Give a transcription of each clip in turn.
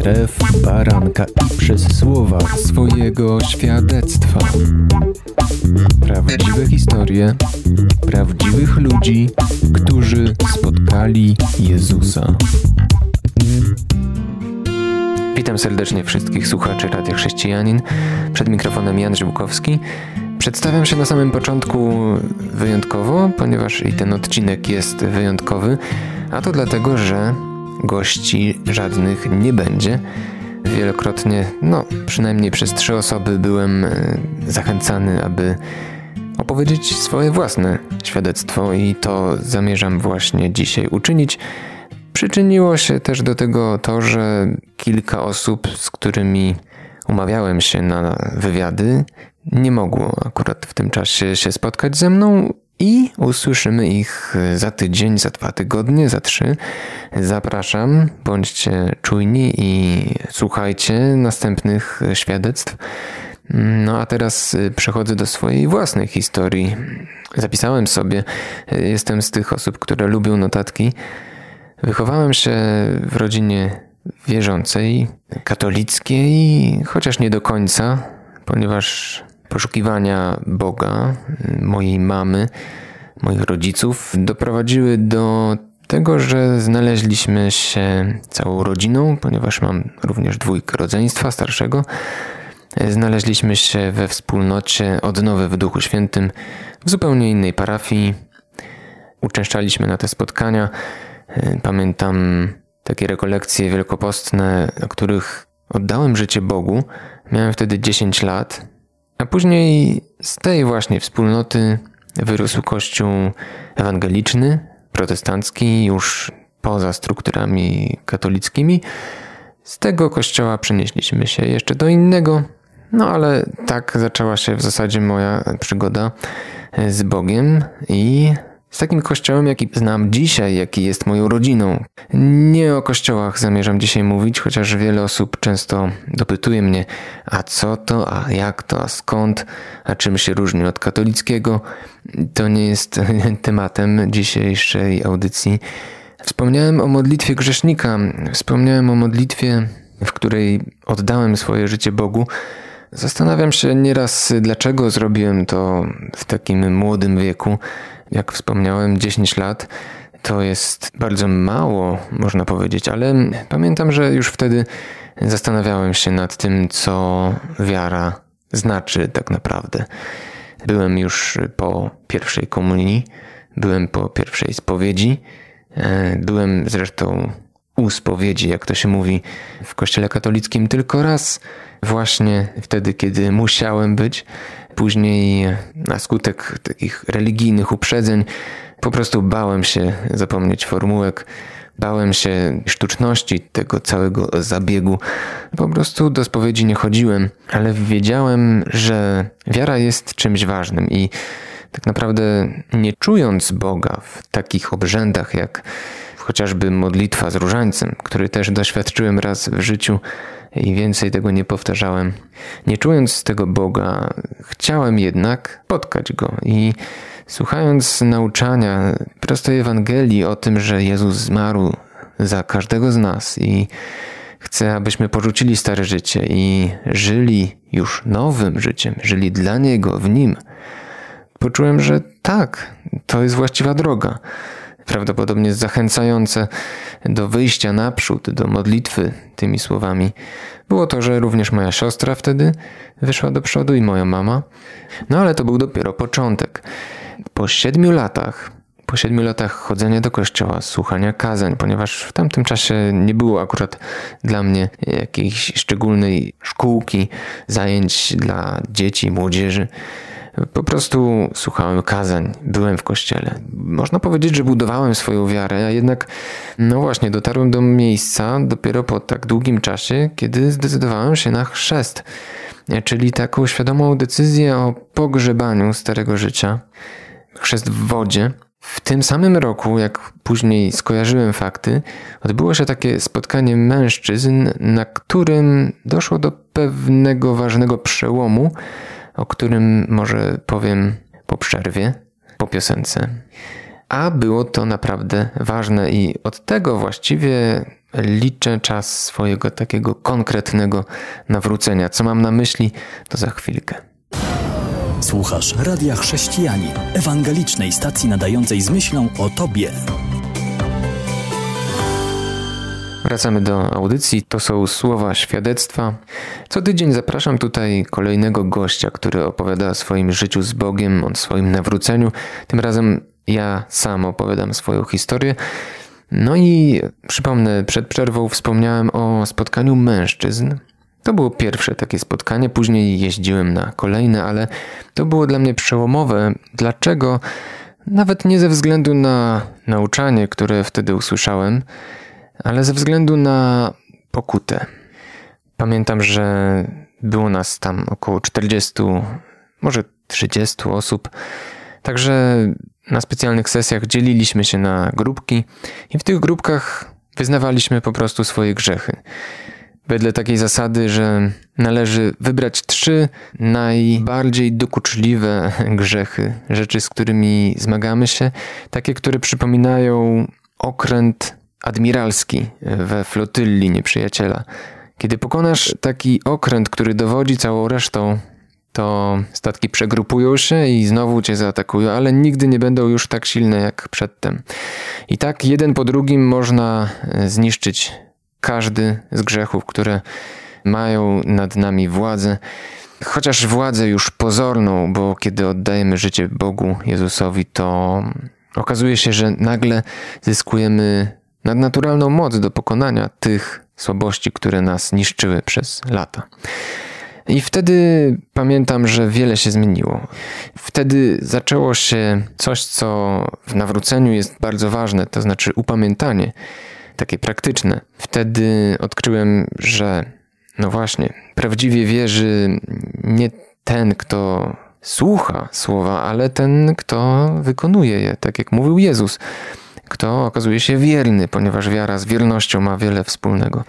krew baranka i przez słowa swojego świadectwa. Prawdziwe historie prawdziwych ludzi, którzy spotkali Jezusa. Witam serdecznie wszystkich słuchaczy Radia Chrześcijanin. Przed mikrofonem Jan Żyłkowski. Przedstawiam się na samym początku wyjątkowo, ponieważ i ten odcinek jest wyjątkowy, a to dlatego, że gości żadnych nie będzie. Wielokrotnie, no przynajmniej przez trzy osoby byłem e, zachęcany, aby opowiedzieć swoje własne świadectwo i to zamierzam właśnie dzisiaj uczynić. Przyczyniło się też do tego to, że kilka osób, z którymi umawiałem się na wywiady, nie mogło akurat w tym czasie się spotkać ze mną i usłyszymy ich za tydzień, za dwa tygodnie, za trzy. Zapraszam, bądźcie czujni i słuchajcie następnych świadectw. No a teraz przechodzę do swojej własnej historii. Zapisałem sobie, jestem z tych osób, które lubią notatki. Wychowałem się w rodzinie wierzącej, katolickiej, chociaż nie do końca, ponieważ poszukiwania Boga, mojej mamy, moich rodziców doprowadziły do tego, że znaleźliśmy się całą rodziną, ponieważ mam również dwójkę rodzeństwa starszego. Znaleźliśmy się we wspólnocie odnowy w Duchu Świętym w zupełnie innej parafii. Uczęszczaliśmy na te spotkania. Pamiętam takie rekolekcje wielkopostne, na których oddałem życie Bogu. Miałem wtedy 10 lat, a później z tej właśnie wspólnoty wyrósł kościół ewangeliczny, protestancki, już poza strukturami katolickimi. Z tego kościoła przenieśliśmy się jeszcze do innego, no ale tak zaczęła się w zasadzie moja przygoda z Bogiem i z takim kościołem, jaki znam dzisiaj, jaki jest moją rodziną. Nie o kościołach zamierzam dzisiaj mówić, chociaż wiele osób często dopytuje mnie, a co to, a jak to, a skąd, a czym się różni od katolickiego. To nie jest tematem dzisiejszej audycji. Wspomniałem o modlitwie grzesznika, wspomniałem o modlitwie, w której oddałem swoje życie Bogu. Zastanawiam się nieraz, dlaczego zrobiłem to w takim młodym wieku jak wspomniałem, 10 lat to jest bardzo mało, można powiedzieć, ale pamiętam, że już wtedy zastanawiałem się nad tym, co wiara znaczy tak naprawdę. Byłem już po pierwszej komunii, byłem po pierwszej spowiedzi, e, byłem zresztą u spowiedzi, jak to się mówi w kościele katolickim, tylko raz, właśnie wtedy, kiedy musiałem być. Później na skutek takich religijnych uprzedzeń po prostu bałem się zapomnieć formułek, bałem się sztuczności tego całego zabiegu. Po prostu do spowiedzi nie chodziłem, ale wiedziałem, że wiara jest czymś ważnym i tak naprawdę nie czując Boga w takich obrzędach jak chociażby modlitwa z różańcem, który też doświadczyłem raz w życiu, i więcej tego nie powtarzałem. Nie czując tego Boga, chciałem jednak spotkać Go i słuchając nauczania prostej Ewangelii o tym, że Jezus zmarł za każdego z nas i chce, abyśmy porzucili stare życie i żyli już nowym życiem, żyli dla Niego, w Nim, poczułem, że tak, to jest właściwa droga prawdopodobnie zachęcające do wyjścia naprzód, do modlitwy tymi słowami, było to, że również moja siostra wtedy wyszła do przodu i moja mama. No ale to był dopiero początek. Po siedmiu latach, po siedmiu latach chodzenia do kościoła, słuchania kazań, ponieważ w tamtym czasie nie było akurat dla mnie jakiejś szczególnej szkółki, zajęć dla dzieci młodzieży. Po prostu słuchałem kazań, byłem w kościele. Można powiedzieć, że budowałem swoją wiarę, a jednak, no właśnie, dotarłem do miejsca dopiero po tak długim czasie, kiedy zdecydowałem się na chrzest, czyli taką świadomą decyzję o pogrzebaniu starego życia. Chrzest w wodzie. W tym samym roku, jak później skojarzyłem fakty, odbyło się takie spotkanie mężczyzn, na którym doszło do pewnego ważnego przełomu o którym może powiem po przerwie, po piosence. a było to naprawdę ważne i od tego właściwie liczę czas swojego takiego konkretnego nawrócenia. Co mam na myśli, to za chwilkę. Słuchasz Radia Chrześcijani, ewangelicznej stacji nadającej z myślą o Tobie. Wracamy do audycji. To są słowa świadectwa. Co tydzień zapraszam tutaj kolejnego gościa, który opowiada o swoim życiu z Bogiem, o swoim nawróceniu. Tym razem ja sam opowiadam swoją historię. No i przypomnę, przed przerwą wspomniałem o spotkaniu mężczyzn. To było pierwsze takie spotkanie, później jeździłem na kolejne, ale to było dla mnie przełomowe. Dlaczego? Nawet nie ze względu na nauczanie, które wtedy usłyszałem, ale ze względu na pokutę. Pamiętam, że było nas tam około 40, może 30 osób. Także na specjalnych sesjach dzieliliśmy się na grupki i w tych grupkach wyznawaliśmy po prostu swoje grzechy. Wedle takiej zasady, że należy wybrać trzy najbardziej dokuczliwe grzechy, rzeczy, z którymi zmagamy się, takie, które przypominają okręt admiralski we flotylli nieprzyjaciela. Kiedy pokonasz taki okręt, który dowodzi całą resztą, to statki przegrupują się i znowu cię zaatakują, ale nigdy nie będą już tak silne jak przedtem. I tak jeden po drugim można e, zniszczyć każdy z grzechów, które mają nad nami władzę. Chociaż władzę już pozorną, bo kiedy oddajemy życie Bogu, Jezusowi, to okazuje się, że nagle zyskujemy nadnaturalną moc do pokonania tych słabości, które nas niszczyły przez lata. I wtedy pamiętam, że wiele się zmieniło. Wtedy zaczęło się coś, co w nawróceniu jest bardzo ważne, to znaczy upamiętanie, takie praktyczne. Wtedy odkryłem, że no właśnie, prawdziwie wierzy nie ten, kto słucha słowa, ale ten, kto wykonuje je, tak jak mówił Jezus. Kto okazuje się wierny, ponieważ wiara z wiernością ma wiele wspólnego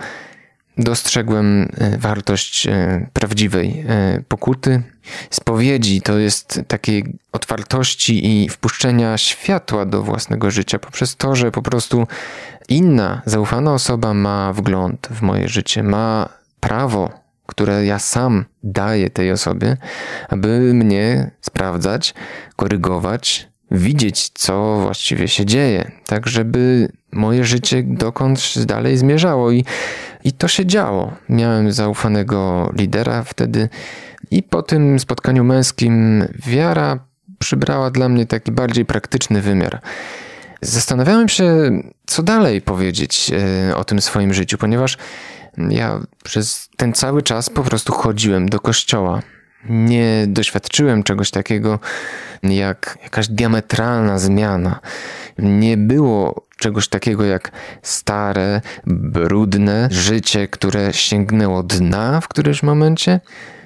dostrzegłem e, wartość e, prawdziwej e, pokuty. Spowiedzi to jest takiej otwartości i wpuszczenia światła do własnego życia poprzez to, że po prostu inna zaufana osoba ma wgląd w moje życie, ma prawo, które ja sam daję tej osobie, aby mnie sprawdzać, korygować, widzieć, co właściwie się dzieje, tak żeby moje życie dokądś dalej zmierzało. I, I to się działo. Miałem zaufanego lidera wtedy, i po tym spotkaniu męskim wiara przybrała dla mnie taki bardziej praktyczny wymiar. Zastanawiałem się, co dalej powiedzieć e, o tym swoim życiu, ponieważ ja przez ten cały czas po prostu chodziłem do kościoła. Nie doświadczyłem czegoś takiego jak jakaś diametralna zmiana. Nie było czegoś takiego jak stare, brudne życie, które sięgnęło dna w którymś momencie,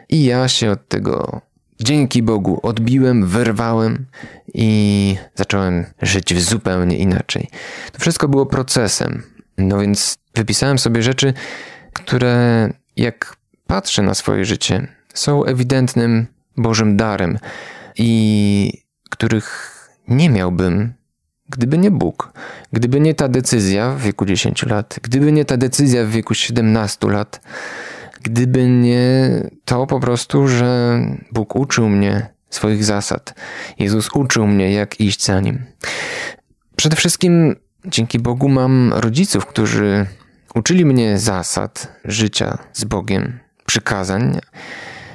i ja się od tego dzięki Bogu odbiłem, wyrwałem i zacząłem żyć zupełnie inaczej. To wszystko było procesem. No więc wypisałem sobie rzeczy, które jak patrzę na swoje życie, są ewidentnym Bożym darem i których nie miałbym, gdyby nie Bóg, gdyby nie ta decyzja w wieku 10 lat, gdyby nie ta decyzja w wieku 17 lat, gdyby nie to po prostu, że Bóg uczył mnie swoich zasad. Jezus uczył mnie, jak iść za nim. Przede wszystkim dzięki Bogu mam rodziców, którzy uczyli mnie zasad życia z Bogiem, przykazań,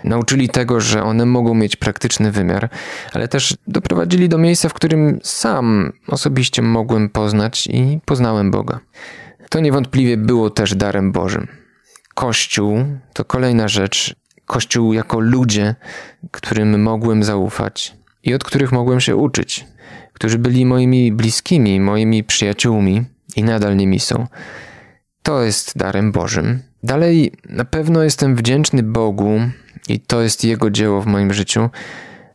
nauczyli tego, że one mogą mieć praktyczny wymiar, ale też doprowadzili do miejsca, w którym sam osobiście mogłem poznać i poznałem Boga. To niewątpliwie było też darem Bożym. Kościół to kolejna rzecz. Kościół jako ludzie, którym mogłem zaufać i od których mogłem się uczyć, którzy byli moimi bliskimi, moimi przyjaciółmi i nadal nimi są. To jest darem Bożym. Dalej, na pewno jestem wdzięczny Bogu i to jest Jego dzieło w moim życiu,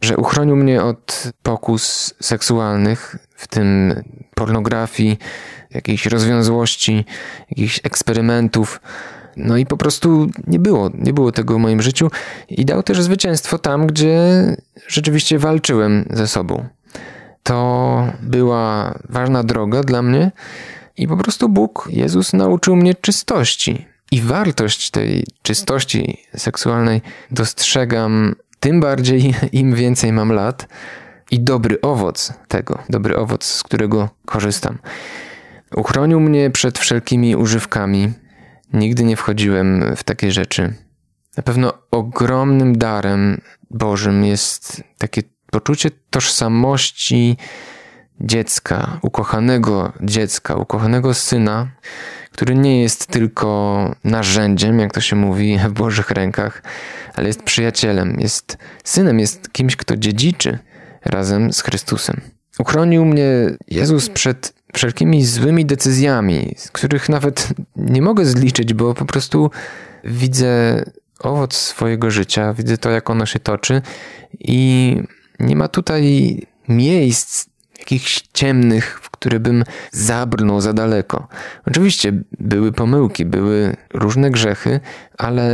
że uchronił mnie od pokus seksualnych, w tym pornografii, jakiejś rozwiązłości, jakichś eksperymentów. No i po prostu nie było, nie było tego w moim życiu i dał też zwycięstwo tam, gdzie rzeczywiście walczyłem ze sobą. to była ważna droga dla mnie i po prostu Bóg, Jezus nauczył mnie czystości. I wartość tej czystości seksualnej dostrzegam tym bardziej, im więcej mam lat i dobry owoc tego, dobry owoc, z którego korzystam. Uchronił mnie przed wszelkimi używkami. Nigdy nie wchodziłem w takie rzeczy. Na pewno ogromnym darem Bożym jest takie poczucie tożsamości dziecka, ukochanego dziecka, ukochanego syna, który nie jest tylko narzędziem, jak to się mówi, w Bożych rękach, ale jest przyjacielem, jest synem, jest kimś, kto dziedziczy razem z Chrystusem. Uchronił mnie Jezus przed wszelkimi złymi decyzjami, z których nawet nie mogę zliczyć, bo po prostu widzę owoc swojego życia, widzę to, jak ono się toczy i nie ma tutaj miejsc jakichś ciemnych, w które bym zabrnął za daleko. Oczywiście były pomyłki, były różne grzechy, ale,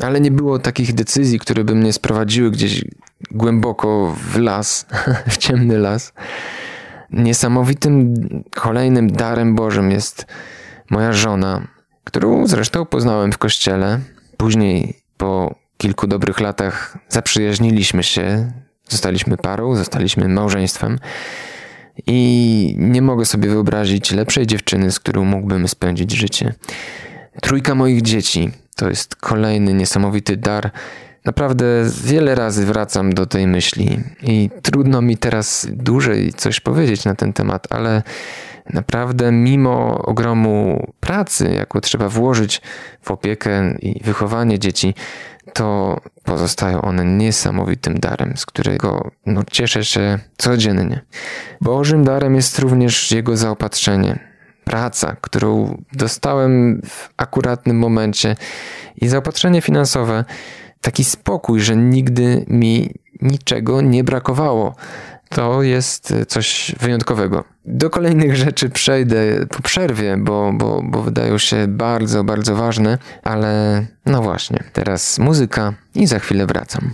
ale nie było takich decyzji, które by mnie sprowadziły gdzieś głęboko w las, w ciemny las. Niesamowitym kolejnym darem Bożym jest moja żona, którą zresztą poznałem w kościele. Później, po kilku dobrych latach, zaprzyjaźniliśmy się, zostaliśmy parą, zostaliśmy małżeństwem. I nie mogę sobie wyobrazić lepszej dziewczyny, z którą mógłbym spędzić życie. Trójka moich dzieci to jest kolejny niesamowity dar. Naprawdę wiele razy wracam do tej myśli i trudno mi teraz dłużej coś powiedzieć na ten temat, ale naprawdę mimo ogromu pracy, jaką trzeba włożyć w opiekę i wychowanie dzieci, to pozostają one niesamowitym darem, z którego no, cieszę się codziennie. Bożym darem jest również Jego zaopatrzenie. Praca, którą dostałem w akuratnym momencie i zaopatrzenie finansowe, taki spokój, że nigdy mi niczego nie brakowało to jest coś wyjątkowego. Do kolejnych rzeczy przejdę po przerwie, bo, bo, bo wydają się bardzo, bardzo ważne, ale no właśnie, teraz muzyka i za chwilę wracam.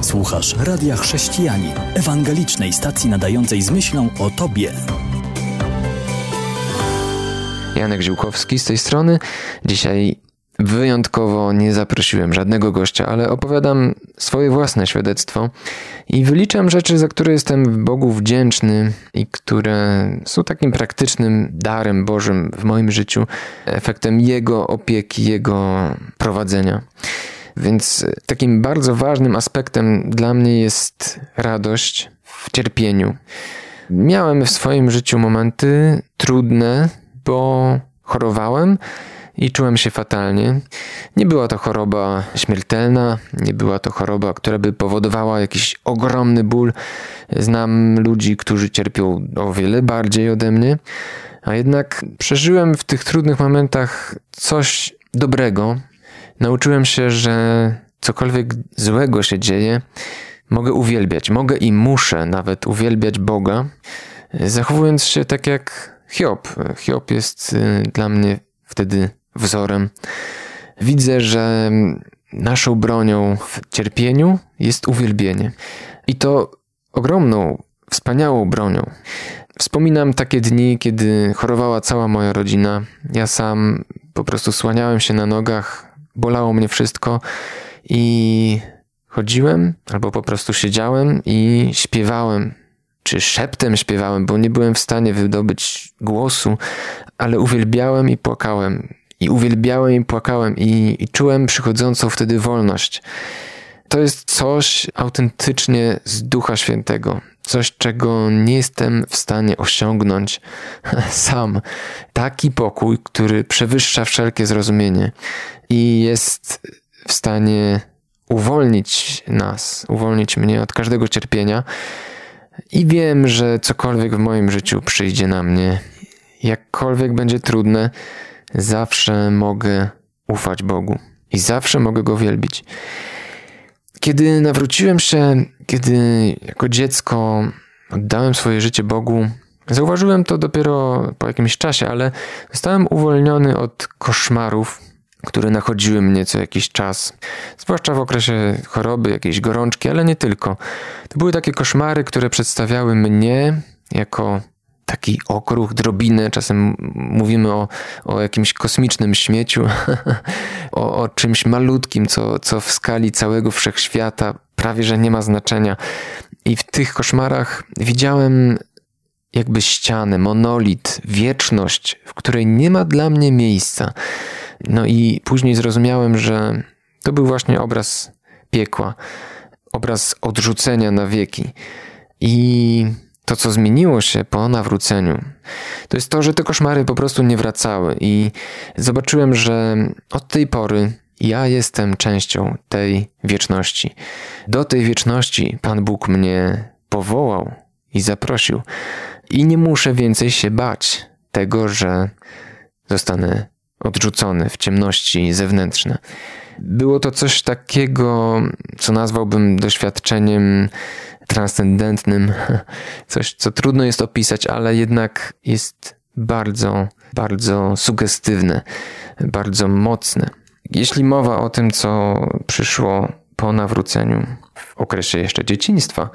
Słuchasz Radia Chrześcijani, ewangelicznej stacji nadającej z myślą o Tobie. Janek Ziłkowski z tej strony. Dzisiaj Wyjątkowo nie zaprosiłem żadnego gościa, ale opowiadam swoje własne świadectwo i wyliczam rzeczy, za które jestem Bogu wdzięczny i które są takim praktycznym darem Bożym w moim życiu, efektem Jego opieki, Jego prowadzenia. Więc takim bardzo ważnym aspektem dla mnie jest radość w cierpieniu. Miałem w swoim życiu momenty trudne, bo chorowałem i czułem się fatalnie. Nie była to choroba śmiertelna, nie była to choroba, która by powodowała jakiś ogromny ból. Znam ludzi, którzy cierpią o wiele bardziej ode mnie, a jednak przeżyłem w tych trudnych momentach coś dobrego. Nauczyłem się, że cokolwiek złego się dzieje, mogę uwielbiać, mogę i muszę nawet uwielbiać Boga, zachowując się tak jak Hiob. Hiob jest y, dla mnie wtedy wzorem. Widzę, że naszą bronią w cierpieniu jest uwielbienie. I to ogromną, wspaniałą bronią. Wspominam takie dni, kiedy chorowała cała moja rodzina. Ja sam po prostu słaniałem się na nogach, bolało mnie wszystko i chodziłem albo po prostu siedziałem i śpiewałem. Czy szeptem śpiewałem, bo nie byłem w stanie wydobyć głosu, ale uwielbiałem i płakałem i uwielbiałem i płakałem i, i czułem przychodzącą wtedy wolność. To jest coś autentycznie z Ducha Świętego. Coś, czego nie jestem w stanie osiągnąć sam. Taki pokój, który przewyższa wszelkie zrozumienie i jest w stanie uwolnić nas, uwolnić mnie od każdego cierpienia. I wiem, że cokolwiek w moim życiu przyjdzie na mnie, jakkolwiek będzie trudne, zawsze mogę ufać Bogu i zawsze mogę Go wielbić. Kiedy nawróciłem się, kiedy jako dziecko oddałem swoje życie Bogu, zauważyłem to dopiero po jakimś czasie, ale zostałem uwolniony od koszmarów, które nachodziły mnie co jakiś czas, zwłaszcza w okresie choroby, jakiejś gorączki, ale nie tylko. To były takie koszmary, które przedstawiały mnie jako taki okruch, drobinę. Czasem mówimy o, o jakimś kosmicznym śmieciu, o, o czymś malutkim, co, co w skali całego wszechświata prawie że nie ma znaczenia. I w tych koszmarach widziałem jakby ścianę, monolit, wieczność, w której nie ma dla mnie miejsca. No i później zrozumiałem, że to był właśnie obraz piekła, obraz odrzucenia na wieki. I to, co zmieniło się po nawróceniu, to jest to, że te koszmary po prostu nie wracały. I zobaczyłem, że od tej pory ja jestem częścią tej wieczności. Do tej wieczności Pan Bóg mnie powołał i zaprosił. I nie muszę więcej się bać tego, że zostanę odrzucony w ciemności zewnętrzne. Było to coś takiego, co nazwałbym doświadczeniem transcendentnym, coś, co trudno jest opisać, ale jednak jest bardzo, bardzo sugestywne, bardzo mocne. Jeśli mowa o tym, co przyszło po nawróceniu w okresie jeszcze dzieciństwa,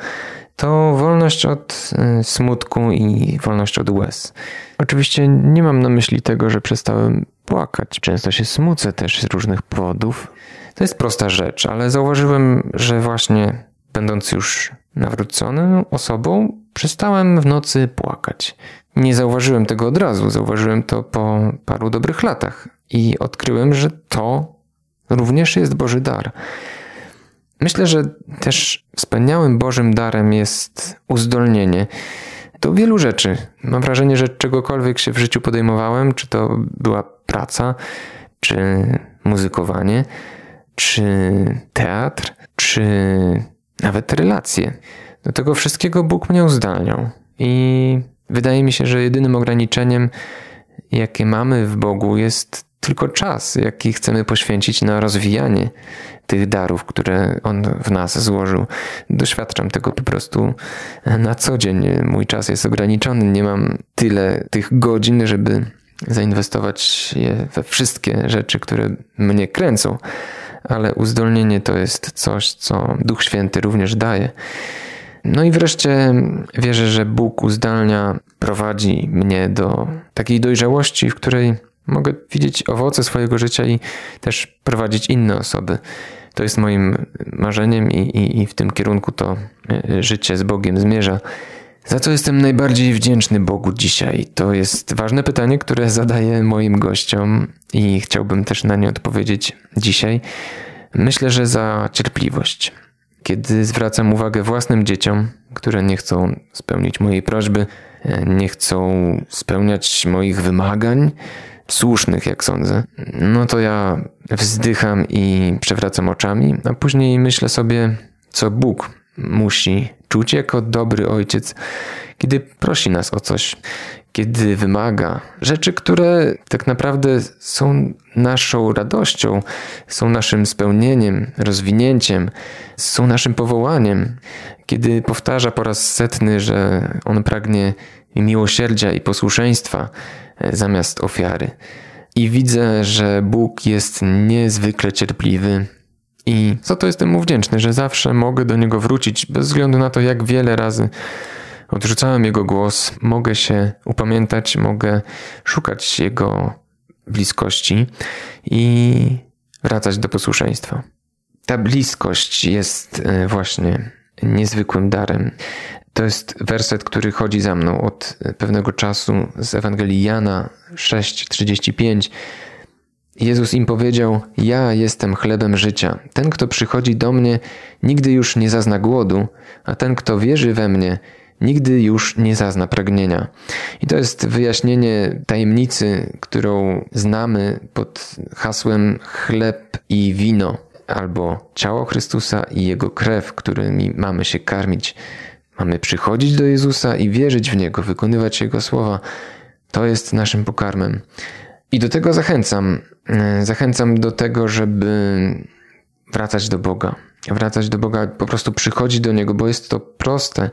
to wolność od y, smutku i wolność od łez. Oczywiście nie mam na myśli tego, że przestałem płakać. Często się smucę też z różnych powodów. To jest prosta rzecz, ale zauważyłem, że właśnie będąc już nawróconą osobą, przestałem w nocy płakać. Nie zauważyłem tego od razu, zauważyłem to po paru dobrych latach i odkryłem, że to również jest Boży dar. Myślę, że też wspaniałym Bożym darem jest uzdolnienie do wielu rzeczy. Mam wrażenie, że czegokolwiek się w życiu podejmowałem, czy to była praca, czy muzykowanie, czy teatr, czy nawet relacje. Do tego wszystkiego Bóg mnie uzdalniał. I wydaje mi się, że jedynym ograniczeniem, jakie mamy w Bogu, jest tylko czas, jaki chcemy poświęcić na rozwijanie tych darów, które On w nas złożył. Doświadczam tego po prostu na co dzień. Mój czas jest ograniczony, nie mam tyle tych godzin, żeby zainwestować je we wszystkie rzeczy, które mnie kręcą, ale uzdolnienie to jest coś, co Duch Święty również daje. No i wreszcie wierzę, że Bóg uzdalnia, prowadzi mnie do takiej dojrzałości, w której Mogę widzieć owoce swojego życia i też prowadzić inne osoby. To jest moim marzeniem i, i, i w tym kierunku to e, życie z Bogiem zmierza. Za co jestem najbardziej wdzięczny Bogu dzisiaj? To jest ważne pytanie, które zadaję moim gościom i chciałbym też na nie odpowiedzieć dzisiaj. Myślę, że za cierpliwość. Kiedy zwracam uwagę własnym dzieciom, które nie chcą spełnić mojej prośby, e, nie chcą spełniać moich wymagań, słusznych, jak sądzę, no to ja wzdycham i przewracam oczami, a później myślę sobie, co Bóg musi czuć jako dobry ojciec, kiedy prosi nas o coś, kiedy wymaga rzeczy, które tak naprawdę są naszą radością, są naszym spełnieniem, rozwinięciem, są naszym powołaniem, kiedy powtarza po raz setny, że on pragnie miłosierdzia i posłuszeństwa, E, zamiast ofiary. I widzę, że Bóg jest niezwykle cierpliwy. I za to jestem mu wdzięczny, że zawsze mogę do niego wrócić, bez względu na to, jak wiele razy odrzucałem jego głos. Mogę się upamiętać, mogę szukać jego bliskości i wracać do posłuszeństwa. Ta bliskość jest e, właśnie niezwykłym darem. To jest werset, który chodzi za mną od pewnego czasu z Ewangelii Jana 6:35. Jezus im powiedział: Ja jestem chlebem życia. Ten, kto przychodzi do mnie, nigdy już nie zazna głodu, a ten, kto wierzy we mnie, nigdy już nie zazna pragnienia. I to jest wyjaśnienie tajemnicy, którą znamy pod hasłem chleb i wino, albo ciało Chrystusa i jego krew, którymi mamy się karmić. Mamy przychodzić do Jezusa i wierzyć w Niego, wykonywać Jego słowa. To jest naszym pokarmem. I do tego zachęcam. Zachęcam do tego, żeby wracać do Boga. Wracać do Boga, po prostu przychodzić do Niego, bo jest to proste.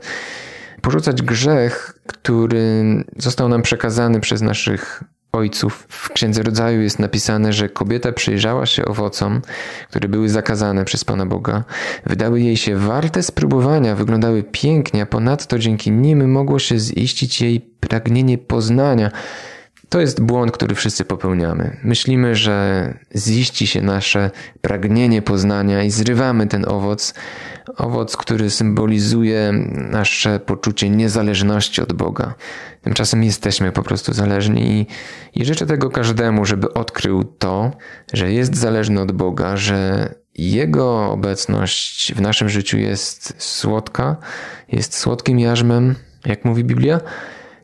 Porzucać grzech, który został nam przekazany przez naszych ojców. W Księdze Rodzaju jest napisane, że kobieta przyjrzała się owocom, które były zakazane przez Pana Boga. Wydały jej się warte spróbowania, wyglądały pięknie, a ponadto dzięki nim mogło się ziścić jej pragnienie poznania. To jest błąd, który wszyscy popełniamy. Myślimy, że ziści się nasze pragnienie poznania i zrywamy ten owoc, owoc, który symbolizuje nasze poczucie niezależności od Boga. Tymczasem jesteśmy po prostu zależni i, i życzę tego każdemu, żeby odkrył to, że jest zależny od Boga, że Jego obecność w naszym życiu jest słodka, jest słodkim jarzmem, jak mówi Biblia.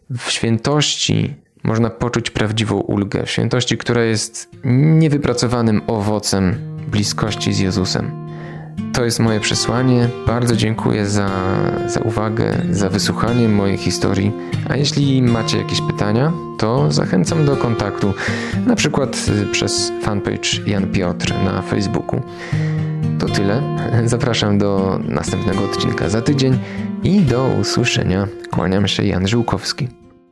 W świętości można poczuć prawdziwą ulgę, świętości, która jest niewypracowanym owocem bliskości z Jezusem. To jest moje przesłanie. Bardzo dziękuję za, za uwagę, za wysłuchanie mojej historii. A jeśli macie jakieś pytania, to zachęcam do kontaktu, na przykład y, przez fanpage Jan Piotr na Facebooku. To tyle. Zapraszam do następnego odcinka za tydzień i do usłyszenia. Kłaniam się Jan Żółkowski.